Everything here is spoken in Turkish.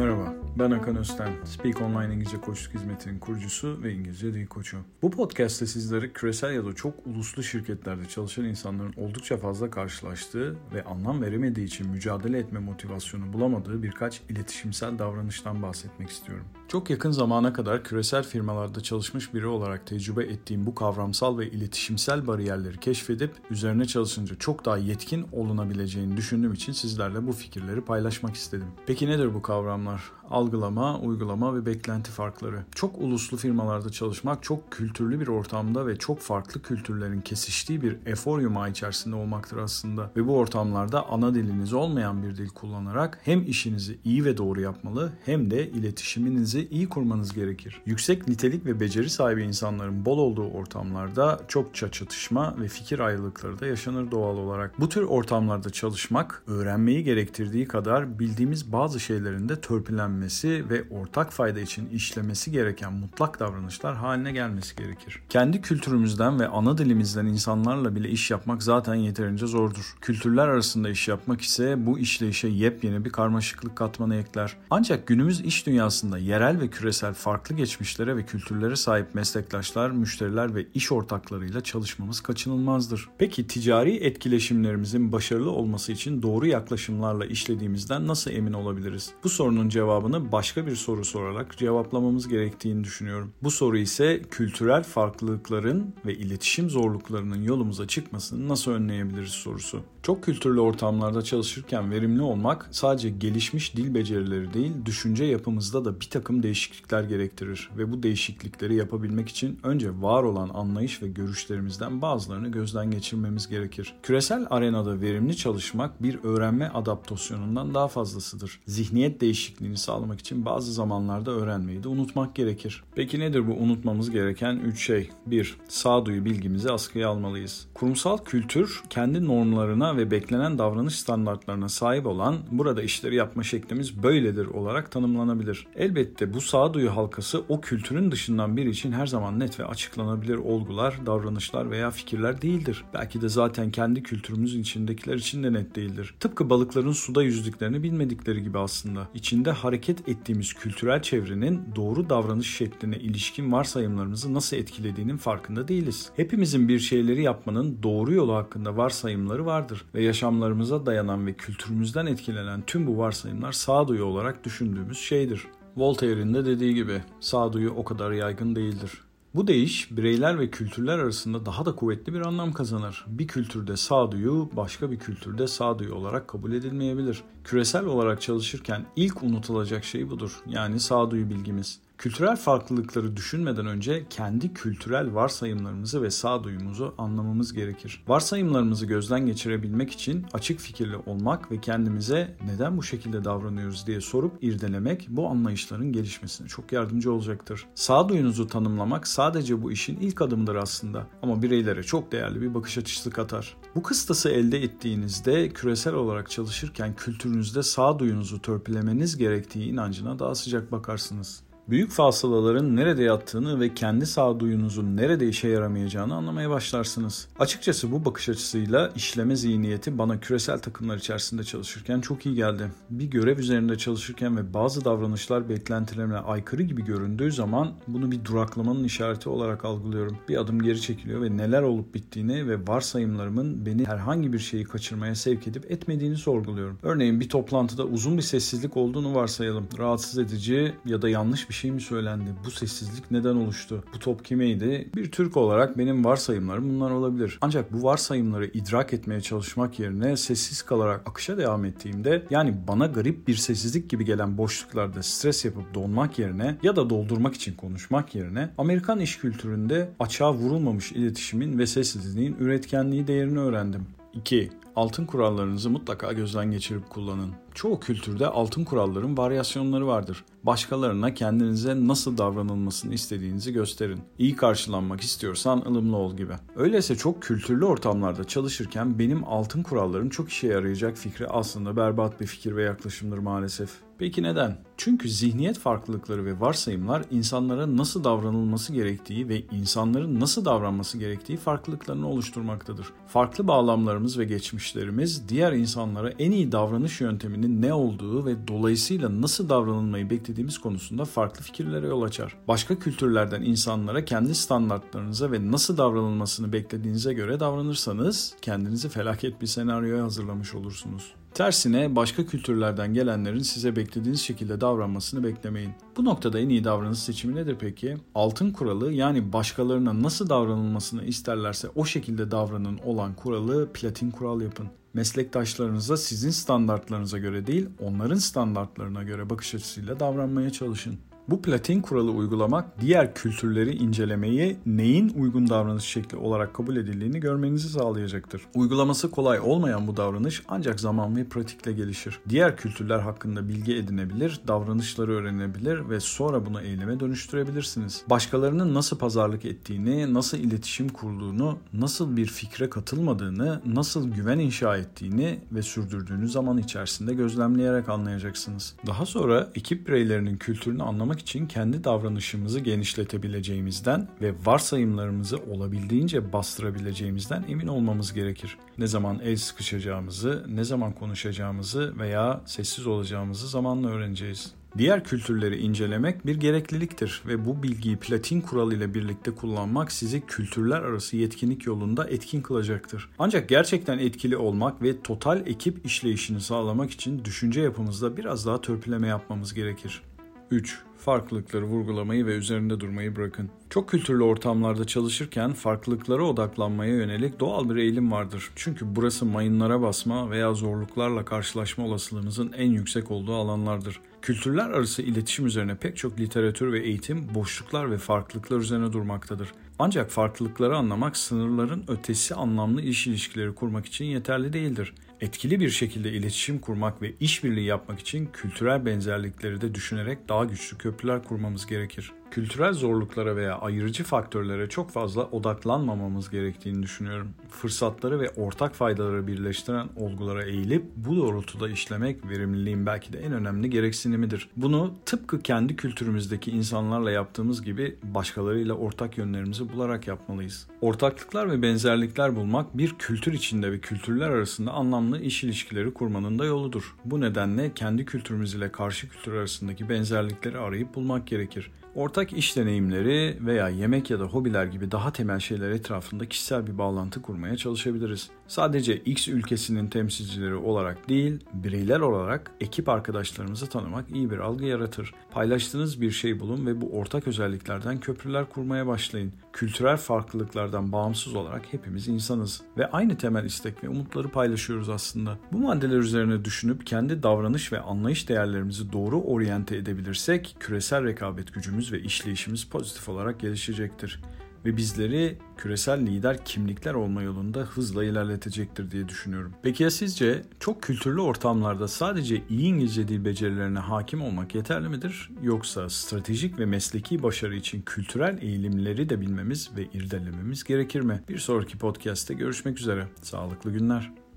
Merhaba, ben Hakan Özten. Speak Online İngilizce Koçluk Hizmeti'nin kurucusu ve İngilizce Dil Koçu. Bu podcast'te sizlere küresel ya da çok uluslu şirketlerde çalışan insanların oldukça fazla karşılaştığı ve anlam veremediği için mücadele etme motivasyonu bulamadığı birkaç iletişimsel davranıştan bahsetmek istiyorum. Çok yakın zamana kadar küresel firmalarda çalışmış biri olarak tecrübe ettiğim bu kavramsal ve iletişimsel bariyerleri keşfedip üzerine çalışınca çok daha yetkin olunabileceğini düşündüğüm için sizlerle bu fikirleri paylaşmak istedim. Peki nedir bu kavramlar? Algılama, uygulama ve beklenti farkları. Çok uluslu firmalarda çalışmak çok kültürlü bir ortamda ve çok farklı kültürlerin kesiştiği bir efor yumağı içerisinde olmaktır aslında. Ve bu ortamlarda ana diliniz olmayan bir dil kullanarak hem işinizi iyi ve doğru yapmalı hem de iletişiminizi iyi kurmanız gerekir. Yüksek nitelik ve beceri sahibi insanların bol olduğu ortamlarda çokça çatışma ve fikir ayrılıkları da yaşanır doğal olarak. Bu tür ortamlarda çalışmak öğrenmeyi gerektirdiği kadar bildiğimiz bazı şeylerin de törpülenmesi ve ortak fayda için işlemesi gereken mutlak davranışlar haline gelmesi gerekir. Kendi kültürümüzden ve ana dilimizden insanlarla bile iş yapmak zaten yeterince zordur. Kültürler arasında iş yapmak ise bu işleyişe yepyeni bir karmaşıklık katmanı ekler. Ancak günümüz iş dünyasında yerel ve küresel farklı geçmişlere ve kültürlere sahip meslektaşlar, müşteriler ve iş ortaklarıyla çalışmamız kaçınılmazdır. Peki ticari etkileşimlerimizin başarılı olması için doğru yaklaşımlarla işlediğimizden nasıl emin olabiliriz? Bu sorunun cevabını başka bir soru sorarak cevaplamamız gerektiğini düşünüyorum. Bu soru ise kültürel farklılıkların ve iletişim zorluklarının yolumuza çıkmasını nasıl önleyebiliriz sorusu. Çok kültürlü ortamlarda çalışırken verimli olmak sadece gelişmiş dil becerileri değil, düşünce yapımızda da bir takım değişiklikler gerektirir ve bu değişiklikleri yapabilmek için önce var olan anlayış ve görüşlerimizden bazılarını gözden geçirmemiz gerekir. Küresel arenada verimli çalışmak bir öğrenme adaptasyonundan daha fazlasıdır. Zihniyet değişikliğini sağlamak için bazı zamanlarda öğrenmeyi de unutmak gerekir. Peki nedir bu unutmamız gereken 3 şey? 1. Sağduyu bilgimizi askıya almalıyız. Kurumsal kültür kendi normlarına ve beklenen davranış standartlarına sahip olan burada işleri yapma şeklimiz böyledir olarak tanımlanabilir. Elbette bu sağduyu halkası o kültürün dışından biri için her zaman net ve açıklanabilir olgular, davranışlar veya fikirler değildir. Belki de zaten kendi kültürümüzün içindekiler için de net değildir. Tıpkı balıkların suda yüzdüklerini bilmedikleri gibi aslında. İçinde hareket ettiğimiz kültürel çevrenin doğru davranış şekline ilişkin varsayımlarımızı nasıl etkilediğinin farkında değiliz. Hepimizin bir şeyleri yapmanın doğru yolu hakkında varsayımları vardır ve yaşamlarımıza dayanan ve kültürümüzden etkilenen tüm bu varsayımlar sağduyu olarak düşündüğümüz şeydir. Voltaire'in de dediği gibi sağduyu o kadar yaygın değildir. Bu değiş bireyler ve kültürler arasında daha da kuvvetli bir anlam kazanır. Bir kültürde sağduyu başka bir kültürde sağduyu olarak kabul edilmeyebilir. Küresel olarak çalışırken ilk unutulacak şey budur. Yani sağduyu bilgimiz. Kültürel farklılıkları düşünmeden önce kendi kültürel varsayımlarımızı ve sağduyumuzu anlamamız gerekir. Varsayımlarımızı gözden geçirebilmek için açık fikirli olmak ve kendimize neden bu şekilde davranıyoruz diye sorup irdelemek bu anlayışların gelişmesine çok yardımcı olacaktır. Sağduyunuzu tanımlamak sadece bu işin ilk adımıdır aslında ama bireylere çok değerli bir bakış açısı katar. Bu kıstası elde ettiğinizde küresel olarak çalışırken kültürünüzde sağduyunuzu törpülemeniz gerektiği inancına daha sıcak bakarsınız büyük fasılaların nerede yattığını ve kendi sağduyunuzun nerede işe yaramayacağını anlamaya başlarsınız. Açıkçası bu bakış açısıyla işleme zihniyeti bana küresel takımlar içerisinde çalışırken çok iyi geldi. Bir görev üzerinde çalışırken ve bazı davranışlar beklentilerime aykırı gibi göründüğü zaman bunu bir duraklamanın işareti olarak algılıyorum. Bir adım geri çekiliyor ve neler olup bittiğini ve varsayımlarımın beni herhangi bir şeyi kaçırmaya sevk edip etmediğini sorguluyorum. Örneğin bir toplantıda uzun bir sessizlik olduğunu varsayalım. Rahatsız edici ya da yanlış bir şey mi söylendi? Bu sessizlik neden oluştu? Bu top kimeydi? Bir Türk olarak benim varsayımlarım bunlar olabilir. Ancak bu varsayımları idrak etmeye çalışmak yerine sessiz kalarak akışa devam ettiğimde yani bana garip bir sessizlik gibi gelen boşluklarda stres yapıp donmak yerine ya da doldurmak için konuşmak yerine Amerikan iş kültüründe açığa vurulmamış iletişimin ve sessizliğin üretkenliği değerini öğrendim. 2. Altın kurallarınızı mutlaka gözden geçirip kullanın. Çoğu kültürde altın kuralların varyasyonları vardır. Başkalarına kendinize nasıl davranılmasını istediğinizi gösterin. İyi karşılanmak istiyorsan ılımlı ol gibi. Öyleyse çok kültürlü ortamlarda çalışırken benim altın kurallarım çok işe yarayacak fikri aslında berbat bir fikir ve yaklaşımdır maalesef. Peki neden? Çünkü zihniyet farklılıkları ve varsayımlar insanlara nasıl davranılması gerektiği ve insanların nasıl davranması gerektiği farklılıklarını oluşturmaktadır. Farklı bağlamlarımız ve geçmişlerimiz diğer insanlara en iyi davranış yöntemini değerinin ne olduğu ve dolayısıyla nasıl davranılmayı beklediğimiz konusunda farklı fikirlere yol açar. Başka kültürlerden insanlara kendi standartlarınıza ve nasıl davranılmasını beklediğinize göre davranırsanız kendinizi felaket bir senaryoya hazırlamış olursunuz. Tersine başka kültürlerden gelenlerin size beklediğiniz şekilde davranmasını beklemeyin. Bu noktada en iyi davranış seçimi nedir peki? Altın kuralı yani başkalarına nasıl davranılmasını isterlerse o şekilde davranın olan kuralı platin kural yapın. Meslektaşlarınıza sizin standartlarınıza göre değil, onların standartlarına göre bakış açısıyla davranmaya çalışın. Bu platin kuralı uygulamak diğer kültürleri incelemeyi neyin uygun davranış şekli olarak kabul edildiğini görmenizi sağlayacaktır. Uygulaması kolay olmayan bu davranış ancak zaman ve pratikle gelişir. Diğer kültürler hakkında bilgi edinebilir, davranışları öğrenebilir ve sonra bunu eyleme dönüştürebilirsiniz. Başkalarının nasıl pazarlık ettiğini, nasıl iletişim kurduğunu, nasıl bir fikre katılmadığını, nasıl güven inşa ettiğini ve sürdürdüğünü zaman içerisinde gözlemleyerek anlayacaksınız. Daha sonra ekip bireylerinin kültürünü anlamak için kendi davranışımızı genişletebileceğimizden ve varsayımlarımızı olabildiğince bastırabileceğimizden emin olmamız gerekir. Ne zaman el sıkışacağımızı, ne zaman konuşacağımızı veya sessiz olacağımızı zamanla öğreneceğiz. Diğer kültürleri incelemek bir gerekliliktir ve bu bilgiyi platin kuralı ile birlikte kullanmak sizi kültürler arası yetkinlik yolunda etkin kılacaktır. Ancak gerçekten etkili olmak ve total ekip işleyişini sağlamak için düşünce yapımızda biraz daha törpüleme yapmamız gerekir. 3. Farklılıkları vurgulamayı ve üzerinde durmayı bırakın. Çok kültürlü ortamlarda çalışırken farklılıklara odaklanmaya yönelik doğal bir eğilim vardır. Çünkü burası mayınlara basma veya zorluklarla karşılaşma olasılığınızın en yüksek olduğu alanlardır. Kültürler arası iletişim üzerine pek çok literatür ve eğitim boşluklar ve farklılıklar üzerine durmaktadır. Ancak farklılıkları anlamak sınırların ötesi anlamlı iş ilişkileri kurmak için yeterli değildir. Etkili bir şekilde iletişim kurmak ve işbirliği yapmak için kültürel benzerlikleri de düşünerek daha güçlü köprüler kurmamız gerekir kültürel zorluklara veya ayırıcı faktörlere çok fazla odaklanmamamız gerektiğini düşünüyorum. Fırsatları ve ortak faydaları birleştiren olgulara eğilip bu doğrultuda işlemek verimliliğin belki de en önemli gereksinimidir. Bunu tıpkı kendi kültürümüzdeki insanlarla yaptığımız gibi başkalarıyla ortak yönlerimizi bularak yapmalıyız. Ortaklıklar ve benzerlikler bulmak bir kültür içinde ve kültürler arasında anlamlı iş ilişkileri kurmanın da yoludur. Bu nedenle kendi kültürümüz ile karşı kültür arasındaki benzerlikleri arayıp bulmak gerekir. Ortak iş deneyimleri veya yemek ya da hobiler gibi daha temel şeyler etrafında kişisel bir bağlantı kurmaya çalışabiliriz. Sadece X ülkesinin temsilcileri olarak değil, bireyler olarak ekip arkadaşlarımızı tanımak iyi bir algı yaratır. Paylaştığınız bir şey bulun ve bu ortak özelliklerden köprüler kurmaya başlayın. Kültürel farklılıklardan bağımsız olarak hepimiz insanız ve aynı temel istek ve umutları paylaşıyoruz aslında. Bu maddeler üzerine düşünüp kendi davranış ve anlayış değerlerimizi doğru oryante edebilirsek küresel rekabet gücümüz ve işleyişimiz pozitif olarak gelişecektir ve bizleri küresel lider kimlikler olma yolunda hızla ilerletecektir diye düşünüyorum. Peki ya sizce çok kültürlü ortamlarda sadece iyi İngilizce dil becerilerine hakim olmak yeterli midir? Yoksa stratejik ve mesleki başarı için kültürel eğilimleri de bilmemiz ve irdelememiz gerekir mi? Bir sonraki podcast'te görüşmek üzere. Sağlıklı günler.